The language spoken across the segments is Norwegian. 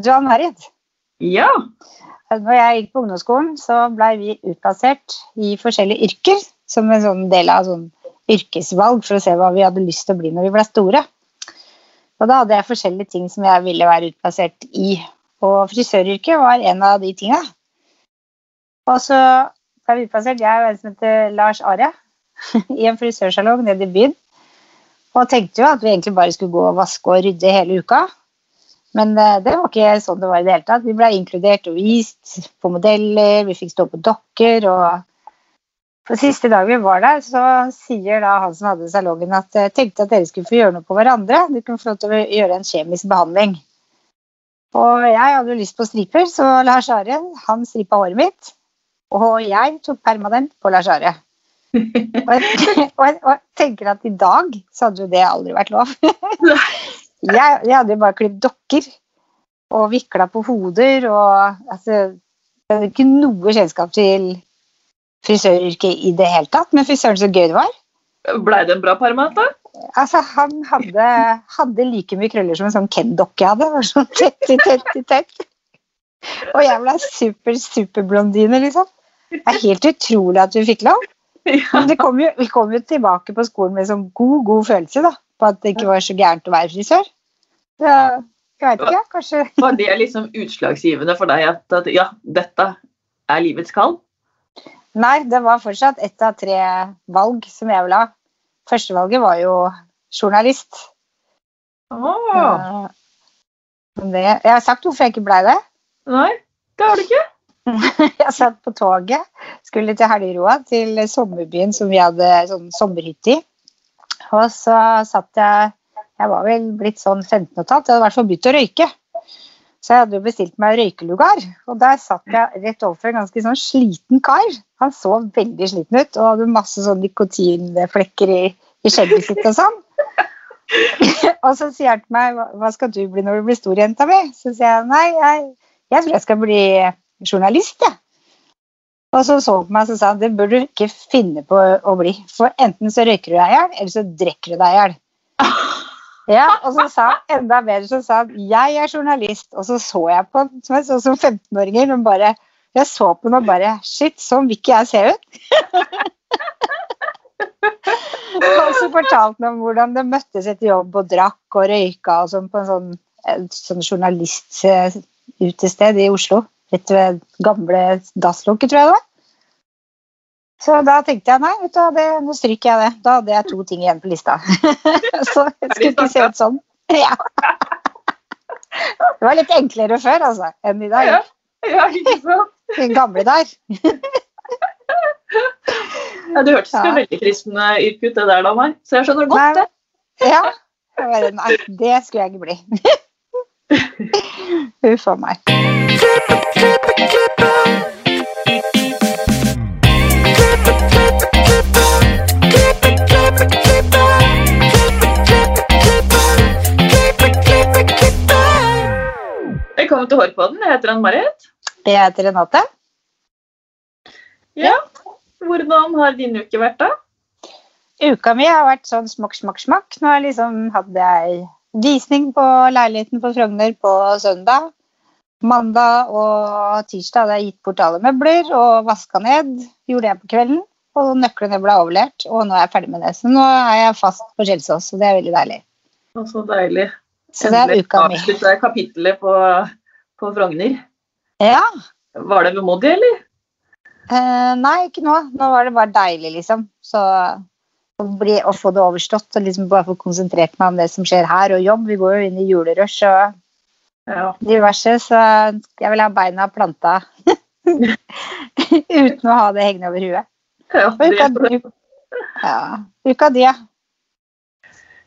Du Harriet. Ja. når jeg gikk på ungdomsskolen, så blei vi utplassert i forskjellige yrker. Som en sånn del av sånn yrkesvalg for å se hva vi hadde lyst til å bli når vi ble store. Og da hadde jeg forskjellige ting som jeg ville være utplassert i. Og frisøryrket var en av de tinga. Og så ble vi utplassert, jeg og en som heter Lars Are, i en frisørsalong nede i byen. Og tenkte jo at vi egentlig bare skulle gå og vaske og rydde hele uka. Men eh, det var ikke sånn det var i det hele tatt. Vi ble inkludert og vist på modeller, vi fikk stå på dokker. og på siste dag vi var der, så sier da han som hadde salongen at jeg tenkte at dere skulle få gjøre noe på hverandre. Du kunne få lov til å gjøre en kjemisk behandling. Og jeg hadde jo lyst på striper, så Lars Are han stripa håret mitt. Og jeg tok permanent på Lars Are. Og jeg, og, jeg, og jeg tenker at i dag så hadde jo det aldri vært lov. Jeg, jeg hadde jo bare klippet dokker og vikla på hoder og altså Jeg hadde ikke noe kjennskap til frisøryrket i det hele tatt, men fy søren så gøy det var. Blei det en bra permanent, da? Altså, han hadde, hadde like mye krøller som en sånn Ken-dokke jeg hadde. Var sånn tett i tett i tett. Og jeg ble super, superblondine, liksom. Det er helt utrolig at vi fikk lov. Men det kom jo, vi kom jo tilbake på skolen med sånn god, god følelse da, på at det ikke var så gærent å være frisør. Så, jeg vet ikke, kanskje Var det liksom utslagsgivende for deg at, at ja, dette er livets kall? Nei, det var fortsatt ett av tre valg som jeg ville ha. Førstevalget var jo journalist. Åh, Eh, Det, jeg har sagt hvorfor jeg ikke blei det. nei, det har du ikke. Jeg satt på toget, skulle til Helgeroa, til sommerbyen som vi hadde sånn sommerhytte i. Og så satt jeg Jeg var vel blitt sånn 15 og et halvt, jeg hadde i hvert å røyke. Så jeg hadde jo bestilt meg røykelugar, og der satt jeg rett overfor en ganske sånn sliten kar. Han så veldig sliten ut og hadde masse sånn nikotinflekker i, i skjegget sitt og sånn. og så sier han til meg "Hva- skal du bli når du blir stor, jenta mi? Så sier jeg nei, jeg, jeg tror jeg skal bli journalist, jeg. Og så så han på meg og sa det bør du ikke finne på å bli. For enten så røyker du deg i hjel, eller så drikker du deg i hjel. Ja, og så sa han enda bedre så sa han jeg er journalist. Og så så jeg på ham som så som 15-åringer, men bare jeg så på ham og bare Shit, sånn vil ikke jeg se ut. og så fortalte han om hvordan de møttes etter jobb og drakk og røyka og sånn på en sånn, sånn journalistutested i Oslo. Rett ved gamle dasslokket, tror jeg det var. Så da tenkte jeg nei, vet du, det, nå stryker jeg det. Da hadde jeg to ting igjen på lista. så jeg skulle ikke se ut sånn. Ja. Det var litt enklere før, altså, enn i dag. Ja, ja, ikke sant? Den gamle der. Ja, det hørtes Ja. veldig fristende yrke ut, det der da, meg. Så jeg skjønner godt det. Ja. Nei, det skulle jeg ikke bli. Huff a meg. Velkommen til Hårpodden. Jeg heter Ann-Marit. Jeg heter Renate. Ja. Hvordan har din uke vært, da? Uka mi har vært sånn smakk, smakk, smakk. Nå liksom hadde jeg visning på leiligheten på Frogner på søndag. Mandag og tirsdag hadde jeg gitt bort alle møbler og vaska ned. Gjorde jeg på kvelden. Og nøklene ble overlevert, og nå er jeg ferdig med det. Så nå er jeg fast på Kjelsås, og det er veldig deilig. Og så deilig. Så det er uka mi. avslutta kapittelet på, på Frogner. Ja. Var det vemodig, eller? Eh, nei, ikke nå. Nå var det bare deilig, liksom. Så å, bli, å få det overstått og liksom bare få konsentrert meg om det som skjer her, og jobb. Vi går jo inn i julerush og Ja. diverse, så jeg vil ha beina planta uten å ha det hengende over huet. ja uka, det, ja, uka di, ja.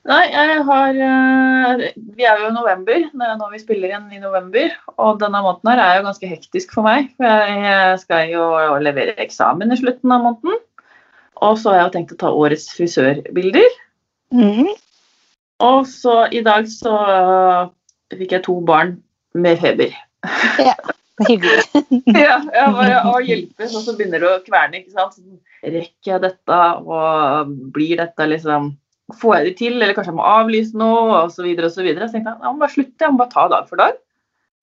Nei, jeg har eh, Vi er jo i november, er nå vi spiller inn i november. Og denne måneden her er jo ganske hektisk for meg. For jeg skal jo levere eksamen i slutten av måneden. Og så har jeg jo tenkt å ta årets frisørbilder. Mm. Og så i dag så fikk jeg to barn med feber. Hyggelig. ja, jeg bare å hjelpe, og så begynner det å kverne. ikke sant? Rekker jeg dette, og blir dette liksom Får jeg det til, eller kanskje jeg må avlyse noe, osv. Så, videre, og så, videre. så tenkte jeg jeg må bare slutte, jeg må bare ta dag for dag.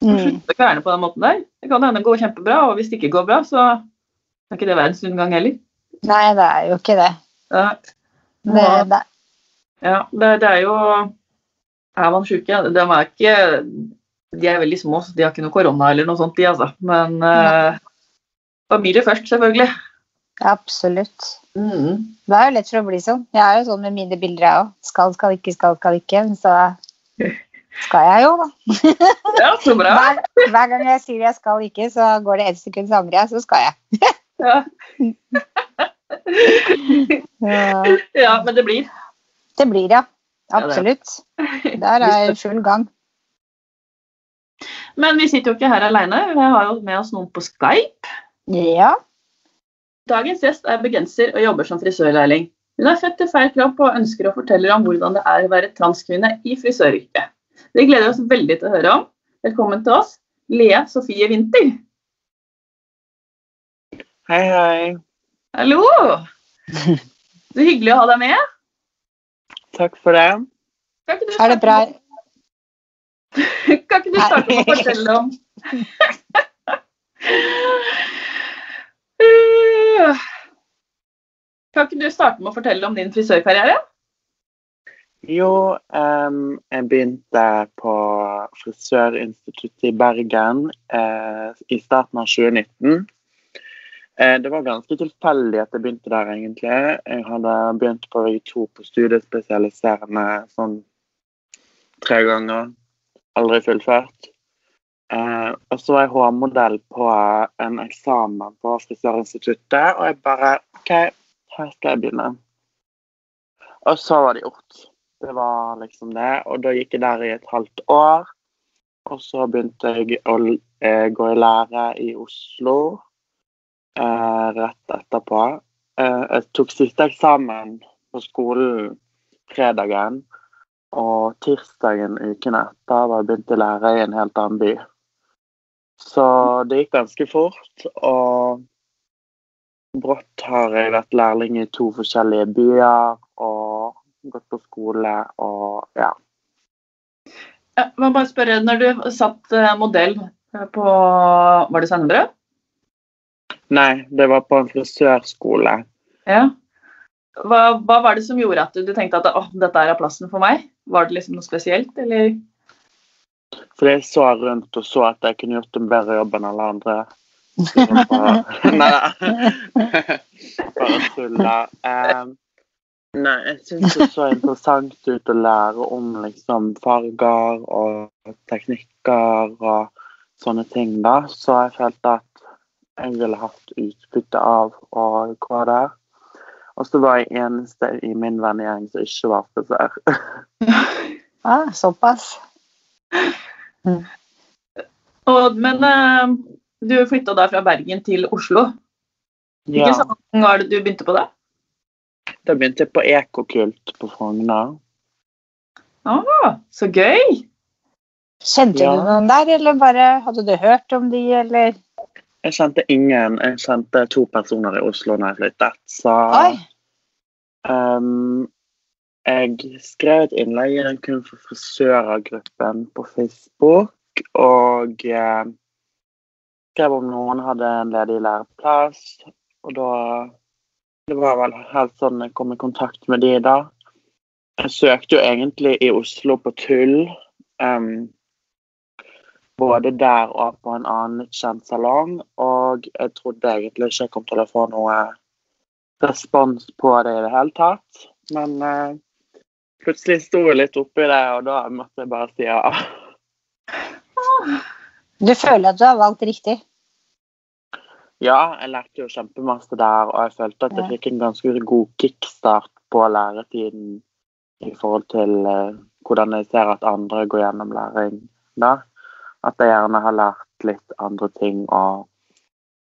Mm. Slutte å kverne på den måten der. Det kan hende gå kjempebra, og hvis det ikke går bra, så er ikke det verdens undergang heller. Nei, det er jo ikke det. Ja, det, det ja det, det er jo Er man sjuke? De er ikke De er veldig små, så de har ikke noe korona eller noe sånt, de, altså. Men eh, familie først, selvfølgelig. Absolutt. Mm. Det er jo lett for å bli sånn. Jeg er jo sånn med mine bilder, jeg òg. Skal, skal ikke, skal, skal ikke. Men så skal jeg jo, da. Ja, så bra. Hver, hver gang jeg sier jeg skal ikke, så går det ett sekund, så angrer jeg, så skal jeg. Ja. Ja. men det blir. Det blir ja. Absolutt. Der er jeg full gang. Men vi sitter jo ikke her alene. Vi har jo med oss noen på Skype. Ja. Dagens gjest er bergenser og jobber som frisørlærling. Hun er født til feil kropp og ønsker å fortelle om hvordan det er å være transkvinne i frisøryrket. Det gleder vi oss veldig til å høre om. Velkommen til oss, Lea Sofie Winther. Hei, hei. Hallo! Så hyggelig å ha deg med. Takk for det. Kan ikke du Er det bra? Kan ikke du starte med å fortelle om Kan ikke du starte med å fortelle om din frisørkarriere? Jo, um, jeg begynte på Frisørinstituttet i Bergen uh, i starten av 2019. Eh, det var ganske tilfeldig at jeg begynte der, egentlig. Jeg hadde begynt på VG2 på studiespesialiserende sånn tre ganger. Aldri fullført. Eh, og så var jeg hårmodell på en eksamen på Frisørinstituttet, og jeg bare OK, her skal jeg begynne. Og så var det gjort. Det var liksom det. Og da gikk jeg der i et halvt år. Og så begynte jeg å eh, gå i lære i Oslo eh, rett etterpå. Eh, jeg tok siste eksamen på skolen fredagen. Og tirsdagen uken etter var jeg begynt å lære i en helt annen by. Så det gikk ganske fort. Og brått har jeg vært lærling i to forskjellige byer og gått på skole og ja. Jeg må bare spørre, når du satt eh, modell på Var det Sandbrød? Nei, det var på en frisørskole. Ja. Hva, hva var det som gjorde at du, du tenkte at «Åh, dette er plassen for meg? Var det liksom noe spesielt, eller? Fordi jeg så rundt og så at jeg kunne gjort en bedre jobb enn alle andre. Nei. Bare tulla. Um, nei, jeg syns det så interessant ut å lære om liksom farger og teknikker og sånne ting, da. Så jeg følte at jeg ville hatt utbytte av å gå der. Og så var jeg eneste i min vennegjeng som ikke var frisør. Ah, såpass. Og, men uh, du flytta da fra Bergen til Oslo. Ikke så mange var det du begynte på da? Da begynte jeg på Ekokult på Frogner. Ah, så gøy! Kjente Ja. du noen der, eller bare hadde du hørt om de, eller? Jeg kjente ingen. Jeg kjente to personer i Oslo når jeg flyttet. Så Oi. Jeg skrev et innlegg i den kun for frisører-gruppen på Facebook. Og eh, skrev om noen hadde en ledig læreplass. Og da Det var vel helt sånn jeg kom i kontakt med de da. Jeg søkte jo egentlig i Oslo på tull. Um, både der og på en annen kjent salong. Og jeg trodde egentlig ikke jeg kom til å få noe respons på det i det hele tatt. Men eh, plutselig sto jeg litt oppi det, og da måtte jeg bare si ja. Du føler at du har valgt riktig? Ja, jeg lærte jo kjempemasse der, og jeg følte at jeg fikk en ganske god kickstart på læretiden i forhold til uh, hvordan jeg ser at andre går gjennom læring da. At jeg gjerne har lært litt andre ting og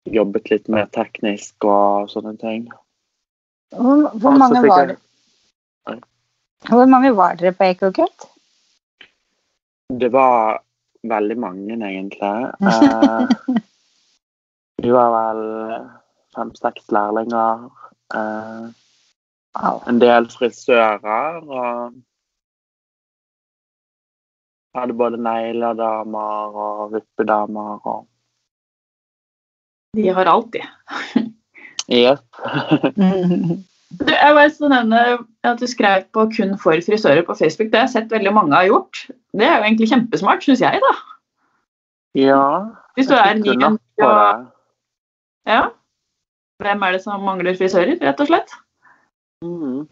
jobbet litt mer teknisk og sånne ting. Hvor, hvor, mange var, Oi. Hvor mange var dere på Ekokult? Det var veldig mange, egentlig. Eh, vi var vel fem-seks lærlinger. Eh, en del frisører og hadde både negledamer og vippedamer og De har alt, de. Jepp. Du, jeg vil så nevne at du skrev på kun for frisører på Facebook. Det har jeg sett veldig mange har gjort. Det er jo egentlig kjempesmart, syns jeg, da. ja. Hvis du er ny og. Ja. Hvem er det som mangler frisører, rett og slett? Mm.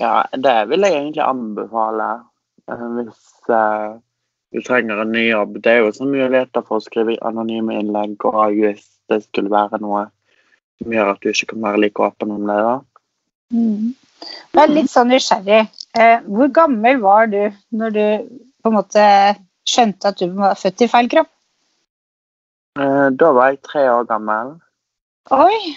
Ja, det vil jeg egentlig anbefale eh, hvis uh, du trenger en ny jobb. Det er jo også muligheter for å skrive anonyme innlegg, og hvis det skulle være noe som gjør at du ikke kan være like åpen om det. da. Mm. Jeg er litt sånn nysgjerrig. Eh, hvor gammel var du når du på en måte skjønte at du var født i feil kropp? Eh, Da var jeg tre år gammel, Oi!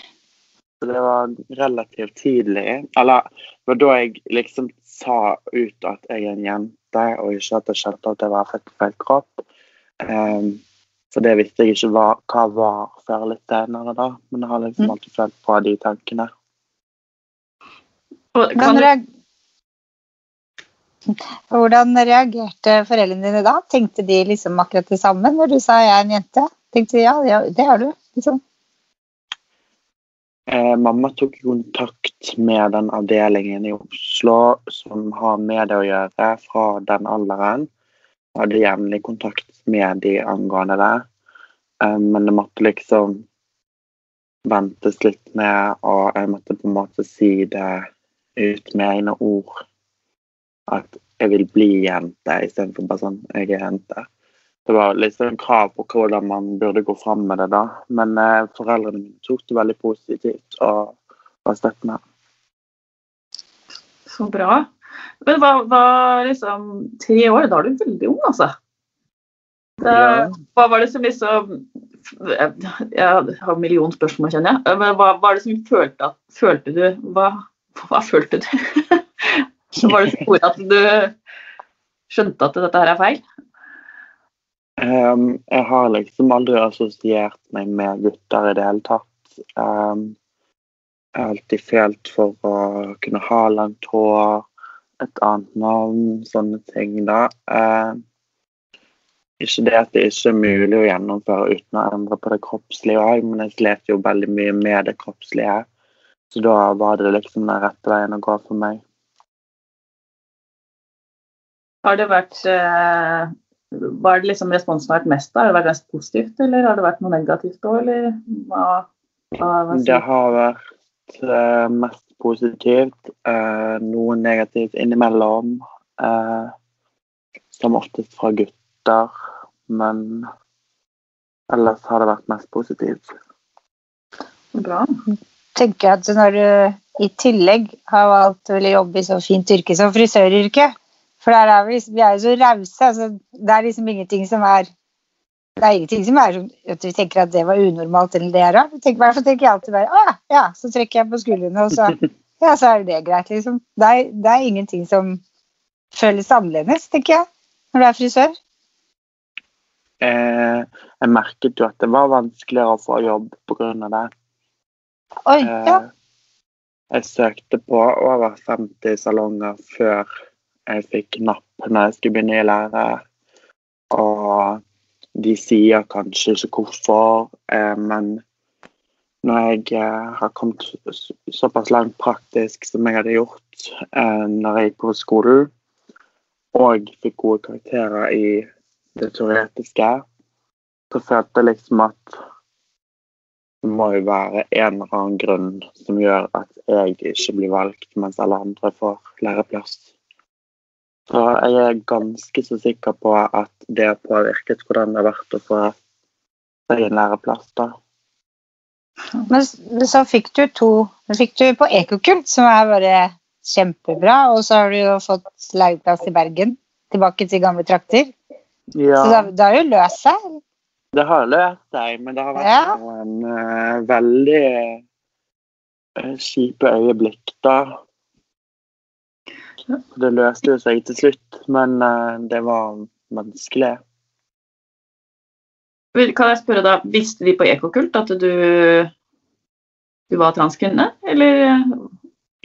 så det var relativt tidlig. Eller det var da jeg liksom sa ut at jeg er en jente, og ikke at jeg skjønte at jeg var født i feil kropp. Eh, For det visste jeg ikke hva, hva var før litt senere, da. Men jeg har liksom Mm. alltid følt på de tankene. Hvordan, reag... Hvordan reagerte foreldrene dine da? Tenkte de liksom akkurat det samme når du sa jeg er en jente? Tenkte de ja, ja det er du. Liksom. Eh, mamma tok kontakt med den avdelingen i Oslo som har med det å gjøre fra den alderen. Hadde jevnlig kontakt med de angående det. Eh, men det måtte liksom ventes litt med, og jeg måtte på en måte si det ut med egne ord. At jeg vil bli jente istedenfor bare sånn jeg er jente. Det var liksom krav på hvordan man burde gå fram med det da. Men eh, foreldrene mine tok det veldig positivt og var støttende. så bra. Men hva, hva liksom Tre år, da er du veldig ung, altså. Det, Ja. Hva var det som liksom Jeg har en million spørsmål, kjenner jeg. Men hva var det som følte at Følte du Hva, hva følte du? var det som gjorde at du skjønte at dette her er feil? Um, jeg har liksom aldri assosiert meg med gutter i det hele tatt. Um, jeg har alltid følt for å kunne ha langt hår, et annet navn, sånne ting da. Eh, ikke det at det ikke er mulig å gjennomføre uten å endre på det kroppslige òg, men jeg slet jo veldig mye med det kroppslige. Så da var det liksom den rette veien å gå for meg. Har det vært eh, Hva er det liksom responsen har vært mest da? Har det vært mest positivt, eller har det vært noe negativt òg, eller hva, hva, hva Det har vært eh, mest positivt, eh, noe negativt innimellom. eh, som oftest fra gutter, men ellers har det vært mest positivt. Bra. Tenker jeg at når du i tillegg har valgt å jobbe i så fint yrke som frisøryrke For der er vi, vi er jo så rause. Altså, det er liksom ingenting som er det er ingenting som er at vi tenker at det var unormalt eller det er rart. I hvert fall tenker jeg alltid bare ah, ja, så trekker jeg på skuldrene, og så, ja, så er det greit, liksom. Det er, det er ingenting som føles annerledes, tenker jeg, når du er frisør. Eh, jeg merket jo at det var vanskeligere å få jobb pga. det. Oi, Eh, ja. Jeg søkte på over 50 salonger før jeg fikk napp når jeg skulle begynne i lære. Og de sier kanskje ikke hvorfor, eh, men når jeg eh, har kommet så- såpass langt praktisk som jeg hadde gjort eh, når jeg gikk på skolen, og fikk gode karakterer i det teoretiske, så følte jeg liksom at det må jo være en eller annen grunn som gjør at jeg ikke blir valgt, mens alle andre får læreplass. Så jeg er ganske så sikker på at det har påvirket hvordan det har vært å få seg en læreplass. da. Men så fikk du to så fikk du på Ekokult, som er bare kjempebra, og så har du jo fått læreplass i Bergen, tilbake til gamle trakter. Så Ja, har- det har jo løst seg. det har løst seg, men det har vært Ja. noen uh, veldig uh, kjipe øyeblikk, da. Det løste jo seg til slutt, men eh, det var vanskelig. Kan jeg spørre da, Visste de på Ekokult at du, du var transkvinne, eller?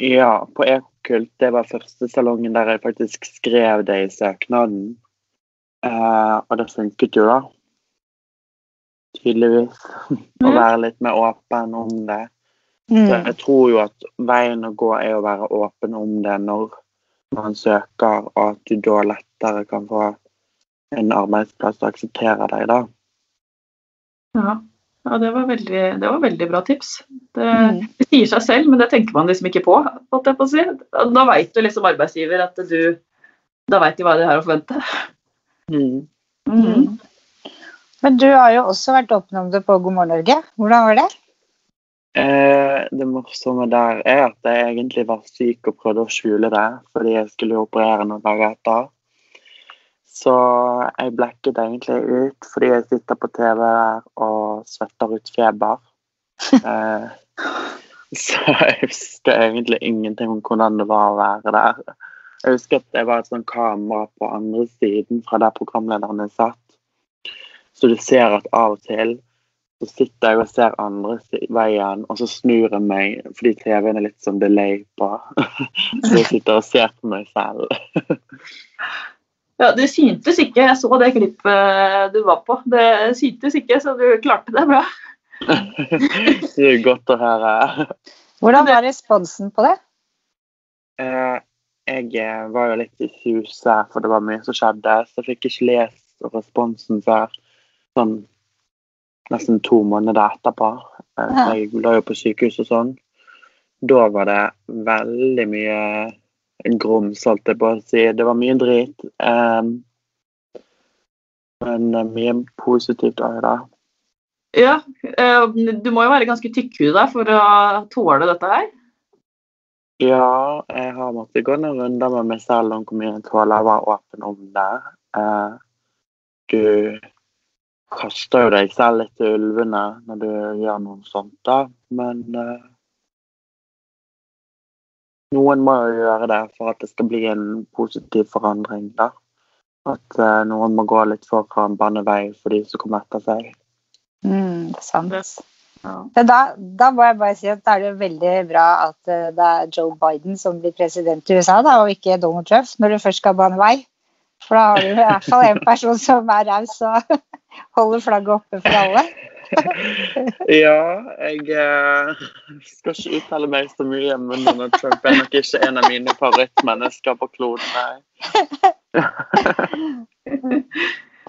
Ja, på Ekokult. Det var første salongen der jeg faktisk skrev det i søknaden. Eh, og det funket jo, da. Tydeligvis. Å være litt mer åpen om det. Så Mm. jeg tror jo at veien å gå er å være åpen om det når man søker, og at du da lettere kan få en arbeidsplass å akseptere deg, da. Ja, ja det, var veldig, det var veldig bra tips. Det, Mm. det sier seg selv, men det tenker man liksom ikke på. måtte jeg på å si. Da veit du liksom arbeidsgiver at du Da veit de hva de har å forvente. Mm. Mm. Men du har jo også vært åpen om det på God morgen Norge. Hvordan var det? Eh, det morsomme der er at jeg egentlig var syk og prøvde å skjule det, fordi jeg skulle operere noen dager etter. Så jeg blekket egentlig ut fordi jeg sitter på TV der og svetter ut feber. Eh, så jeg husker egentlig ingenting om hvordan det var å være der. Jeg husker at det var et sånt kamera på andre siden fra der programlederne satt. Så du ser at av og til så sitter jeg og ser andre veien, og så snur jeg meg fordi TV-en er litt sånn delay på. så jeg sitter og ser på meg selv. Ja, Det syntes ikke. Jeg så det klippet du var på. Det syntes ikke, så du klarte det bra. det er godt å høre. Hvordan var responsen på det? Eh, jeg eh, var jo litt i suset, for det var mye som skjedde, så jeg fikk ikke lest responsen før sånn nesten to måneder etterpå. Eh. Jeg lå jo på sykehus og sånn. Da var det veldig mye grums, holdt jeg på å si. Det var mye drit. eh, men eh, mye positivt òg, da. Ja, eh, Du må jo være ganske tykkhuda for å tåle dette her. Ja, jeg har måttet gå noen runder med meg selv om hvor mye jeg tåler å være åpen om det. Eh, du kaster jo deg selv litt til ulvene når du gjør noe sånt, da. Men eh, noen må jo gjøre det for at det skal bli en positiv forandring, da. At eh, noen må gå litt foran bane vei for de som kommer etter seg. Mm, det er sant. Ja. Da, da må jeg bare si at da er det veldig bra at eh, det er Joe Biden som blir president i USA, da, og ikke Donald Trump, når du først skal bane vei. For da har du i hvert fall en person som er raus og holder flagget oppe for alle. Ja, jeg eh, skal ikke uttale meg så mye, men Donald Trump er nok ikke en av mine favorittmennesker på kloden. Nei.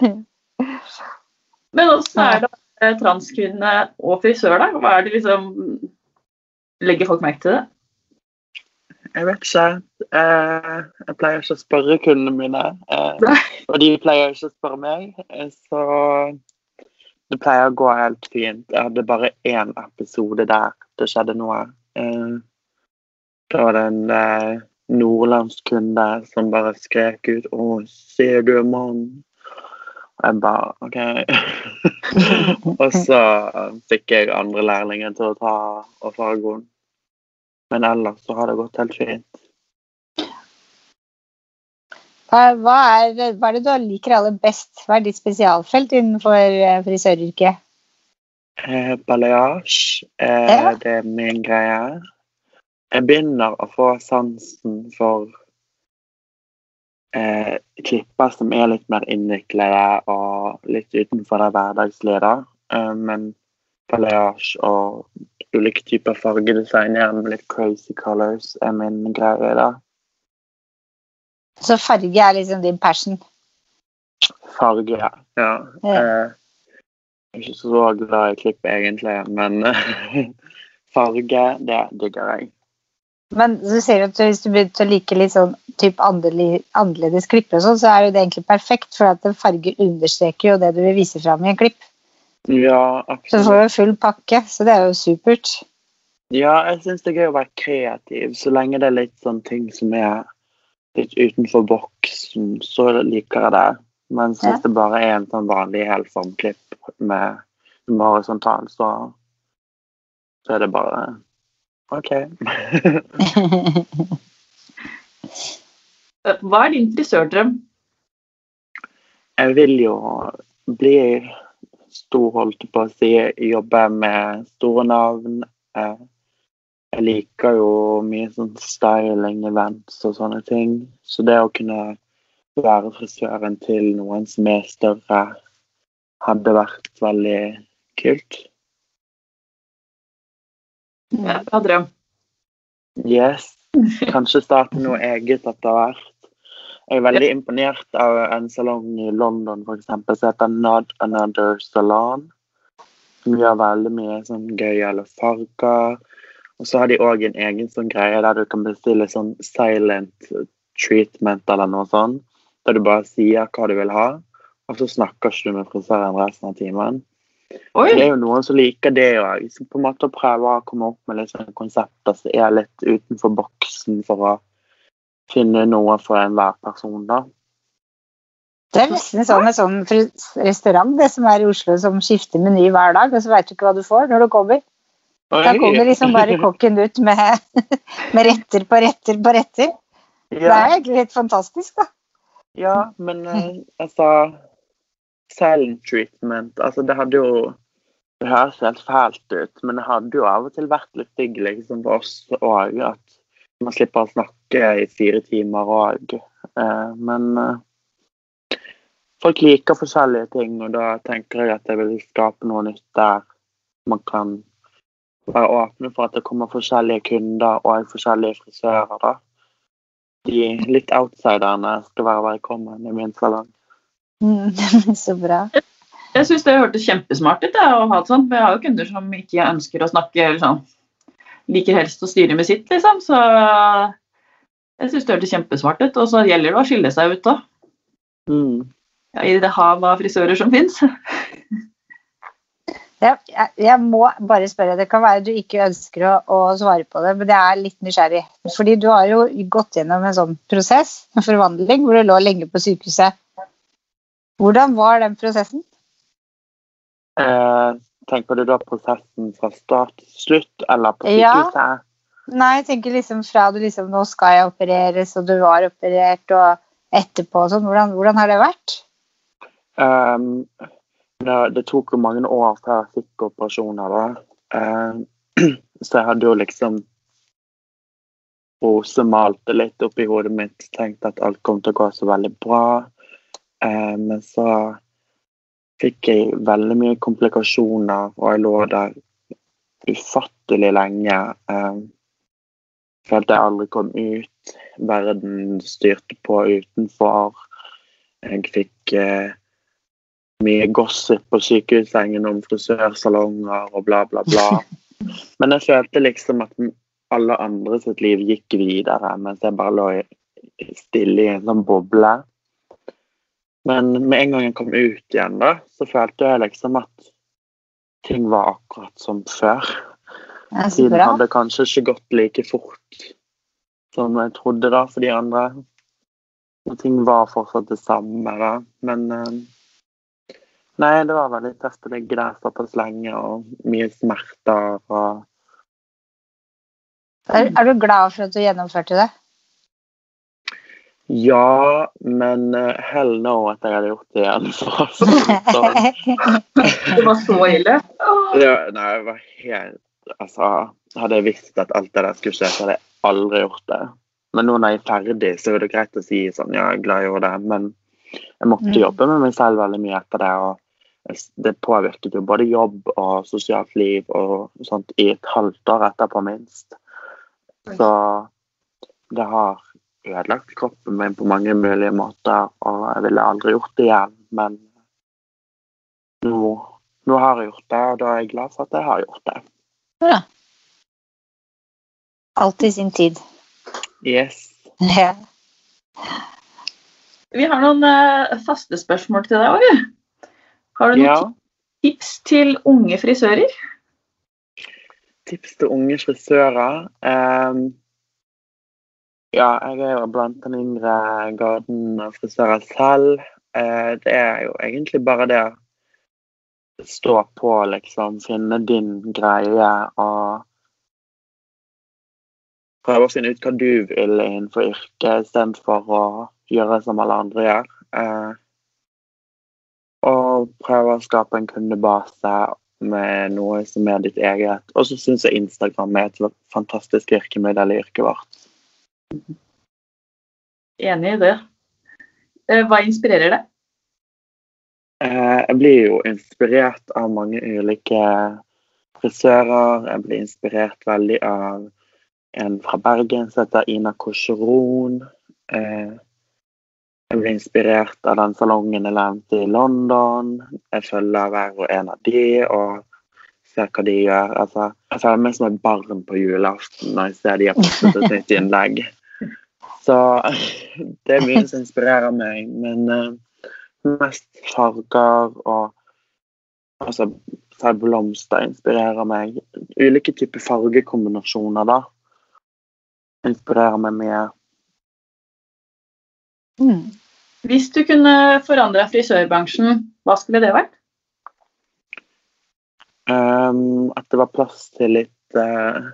Men åssen er det transkvinne og frisør, da? Hva er det liksom Legger folk merke til det? Jeg vet ikke. Eh, jeg pleier ikke å spørre kundene mine, eh, og de pleier ikke å spørre meg. Eh, så det pleier å gå helt fint. Jeg hadde bare én episode der det skjedde noe. Eh, da var det en eh, nordlandsk kunde som bare skrek ut 'Å, ser du en mann?' Og jeg bare OK. og så fikk jeg andre lærlinger til å ta og farge henne. Men ellers så har det gått helt fint. Hva, er, hva er det du liker aller best? Hva er ditt spesialfelt innenfor eh, frisøryrket? Eh, balayage, eh, Ja. det er min greie. Jeg begynner å få sansen for eh, klipper som er litt mer innviklede og litt utenfor det hverdagslige. Eh, men balayage og ulike typer fargedesign, gjerne med litt crazy colors, er min greie. da. Så farge er liksom din passion. Farge, ja. ja. Ja. Eh, jeg er ikke så glad i klipp egentlig, men farge, det digger jeg. Men du ser at hvis du begynte å like litt sånn typ annerledes klipper og sånn, så er jo det egentlig perfekt, for at en farge understreker jo det du vil vise fram i en klipp. Ja, Så du får jo full pakke, så det er jo supert. Ja, jeg syns det er gøy å være kreativ, så lenge det er litt sånn ting som er litt utenfor boksen, så liker jeg det. Men Ja. hvis det bare er en sånn vanlig helformklipp med som er horisontal, så, så er det bare OK. Hva er din frisørdrøm? Jeg vil jo bli stor, holdt på å si, jobber med store navn. Eh, Jeg liker jo mye sånn styling, events og sånne ting. Så det å kunne være frisøren til noen som er større, hadde vært veldig kult. Ja, bra drøm. Yes. Kanskje starte noe eget etter hvert. Jeg er veldig imponert av en salong i London for eksempel, som heter Not Another Salon. Som gjør veldig mye sånn gøyale farger. Og så har de òg en egen sånn greie der du kan bestille sånn silent treatment eller noe sånt. Der du bare sier hva du vil ha, og så snakker ikke du med frisøren resten av timen. Oi! Det er jo noen som liker det òg. På en måte prøve å komme opp med litt sånne konsepter som er litt utenfor boksen for å finne noe for enhver person, da. Det er nesten sånn en sånn restaurant det som er i Oslo, som skifter meny hver dag, og så veit du ikke hva du får når du kommer. Da kommer liksom bare kokken ut med, med retter på retter på retter. Det er egentlig helt fantastisk, da. ja, men eh, altså Silent treatment, altså det hadde jo Det høres helt fælt ut, men det hadde jo av og til vært litt digg liksom for oss òg, at man slipper å snakke i fire timer òg. Eh, men eh, folk liker forskjellige ting, og da tenker jeg at jeg vil skape noe nytt der man kan være åpne for at det kommer forskjellige kunder og forskjellige frisører. da. De litt outsiderne skal være velkommen i min salong. Mm, så bra. Jeg syns det hørtes kjempesmart ut å ha det sånt, For jeg har jo kunder som ikke ønsker å snakke eller sånn. Liker helst å styre med sitt, liksom. Så jeg syns det hørtes kjempesmart ut. Og så gjelder det å skille seg ut òg. Mm. Ja, I det hav av frisører som fins. Jeg, jeg, jeg må bare spørre, det kan være du ikke ønsker å, å svare på det, men jeg er litt nysgjerrig. Fordi du har jo gått gjennom en sånn prosess, en forvandling, hvor du lå lenge på sykehuset. Hvordan var den prosessen? Eh, tenker du da prosessen fra start til slutt, eller på sykehuset? Ja. Nei, jeg tenker liksom fra du liksom Nå skal jeg opereres, og du var operert, og etterpå og sånn. Hvordan, hvordan har det vært? Um, det, det tok jo mange år før jeg fikk operasjoner, da. Eh, så jeg hadde jo liksom rosemalt det litt oppi hodet mitt, tenkt at alt kom til å gå så veldig bra. Eh, men så fikk jeg veldig mye komplikasjoner, og jeg lå der ufattelig lenge. Eh, følte jeg aldri kom ut. Verden styrte på utenfor. Jeg fikk eh, mye gossip på sykehussengen om frisørsalonger og bla, bla, bla. Men jeg følte liksom at alle andre sitt liv gikk videre, mens jeg bare lå stille i en sånn boble. Men med en gang jeg kom ut igjen, da, så følte jeg liksom at ting var akkurat som før. Så Tiden hadde kanskje ikke gått like fort som jeg trodde da for de andre. Og ting var fortsatt det samme, da. Men eh, Nei, det var veldig tøft å ligge der såpass lenge og mye smerter og Er, er du glad for at du gjennomførte det? Ja, men eh, hell no at jeg hadde gjort det igjen. For så. si det sånn. Var så ille. Ja, nei, det var helt Altså, hadde jeg visst at alt det der skulle skje, så hadde jeg aldri gjort det. Men nå når jeg er ferdig, så er det greit å si sånn Ja, jeg er glad jeg gjorde det, men jeg måtte Mm. jobbe med meg selv veldig mye etter det. Og det påvirket jo både jobb og sosialt liv og sånt i et halvt år etterpå, minst. Så det har ødelagt kroppen min på mange mulige måter, og jeg ville aldri gjort det igjen. Men nå, nå har jeg gjort det, og da er jeg glad for at jeg har gjort det. Bra. Alt i sin tid. Yes. Ja. Vi har noen uh, faste spørsmål til deg òg. Har du noen Ja. tips til unge frisører? Tips til unge frisører. Um, ja, jeg er jo blant den yngre garden av frisører selv. Uh, det er jo egentlig bare det stå på, liksom. Finne din greie og prøve å finne ut hva du vil innenfor yrket, istedenfor å gjøre som alle andre gjør. Eh, og prøve å skape en kundebase med noe som er ditt eget. Og så syns jeg Instagram er et fantastisk virkemiddel i yrket vårt. Enig i det. eh, hva inspirerer deg? Eh, jeg blir jo inspirert av mange ulike frisører. Jeg blir inspirert veldig av en fra Bergen som heter Ina Korseron. Eh, jeg blir inspirert av den salongen jeg nevnte i London. Jeg følger hver og en av de og ser hva de gjør. Altså, jeg føler meg som et barn på julaften når jeg ser de har postet et nytt innlegg. Så det er mye som inspirerer meg. Men uh, mest farger og altså, selv blomster inspirerer meg. Ulike typer fargekombinasjoner da inspirerer meg mye. Mm. Hvis du kunne forandra frisørbransjen, hva skulle det vært? Um, at det var plass til litt uh,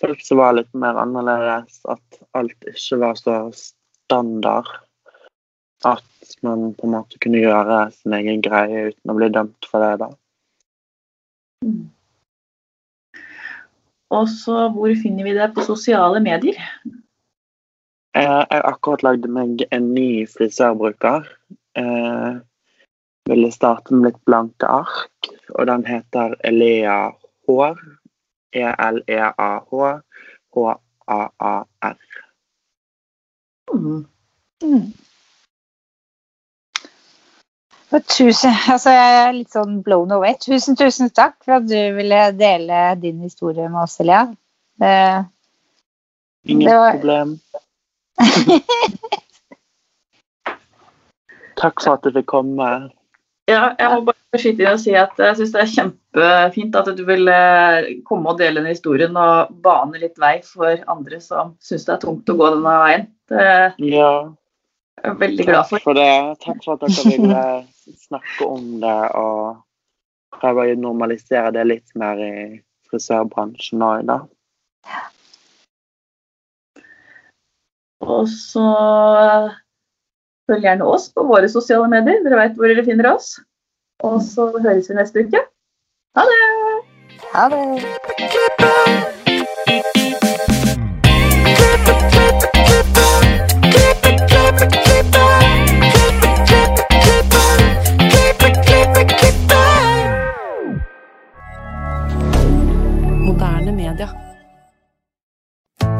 folk som var litt mer annerledes. At alt ikke var så standard. At man på en måte kunne gjøre sin egen greie uten å bli dømt for det. da. Mm. Og så hvor finner vi det på sosiale medier? Eh, jeg har akkurat lagd meg en ny frisørbruker. Jeg eh, ville starte med litt blanke ark, og den heter Elea Hår. E-L-E-A-H H-A-A-R. Mm. Mm. Tusen, altså jeg er litt sånn blown away. Tusen, tusen takk for at du ville dele din historie med oss, Elia. Det, Ingen det var... problem. takk for at du fikk komme. Ja, jeg må bare skyte inn og si at jeg syns det er kjempefint at du vil komme og dele den historien og bane litt vei for andre som syns det er tungt å gå denne veien. Det, ja. Jeg er veldig glad for. Takk for det. Takk for at dere ville snakke om det og prøve å normalisere det litt mer i frisørbransjen òg, da. Og så følg gjerne oss på våre sosiale medier. Dere vet hvor dere finner oss. Og så høres vi neste uke. Ha det! Ha det!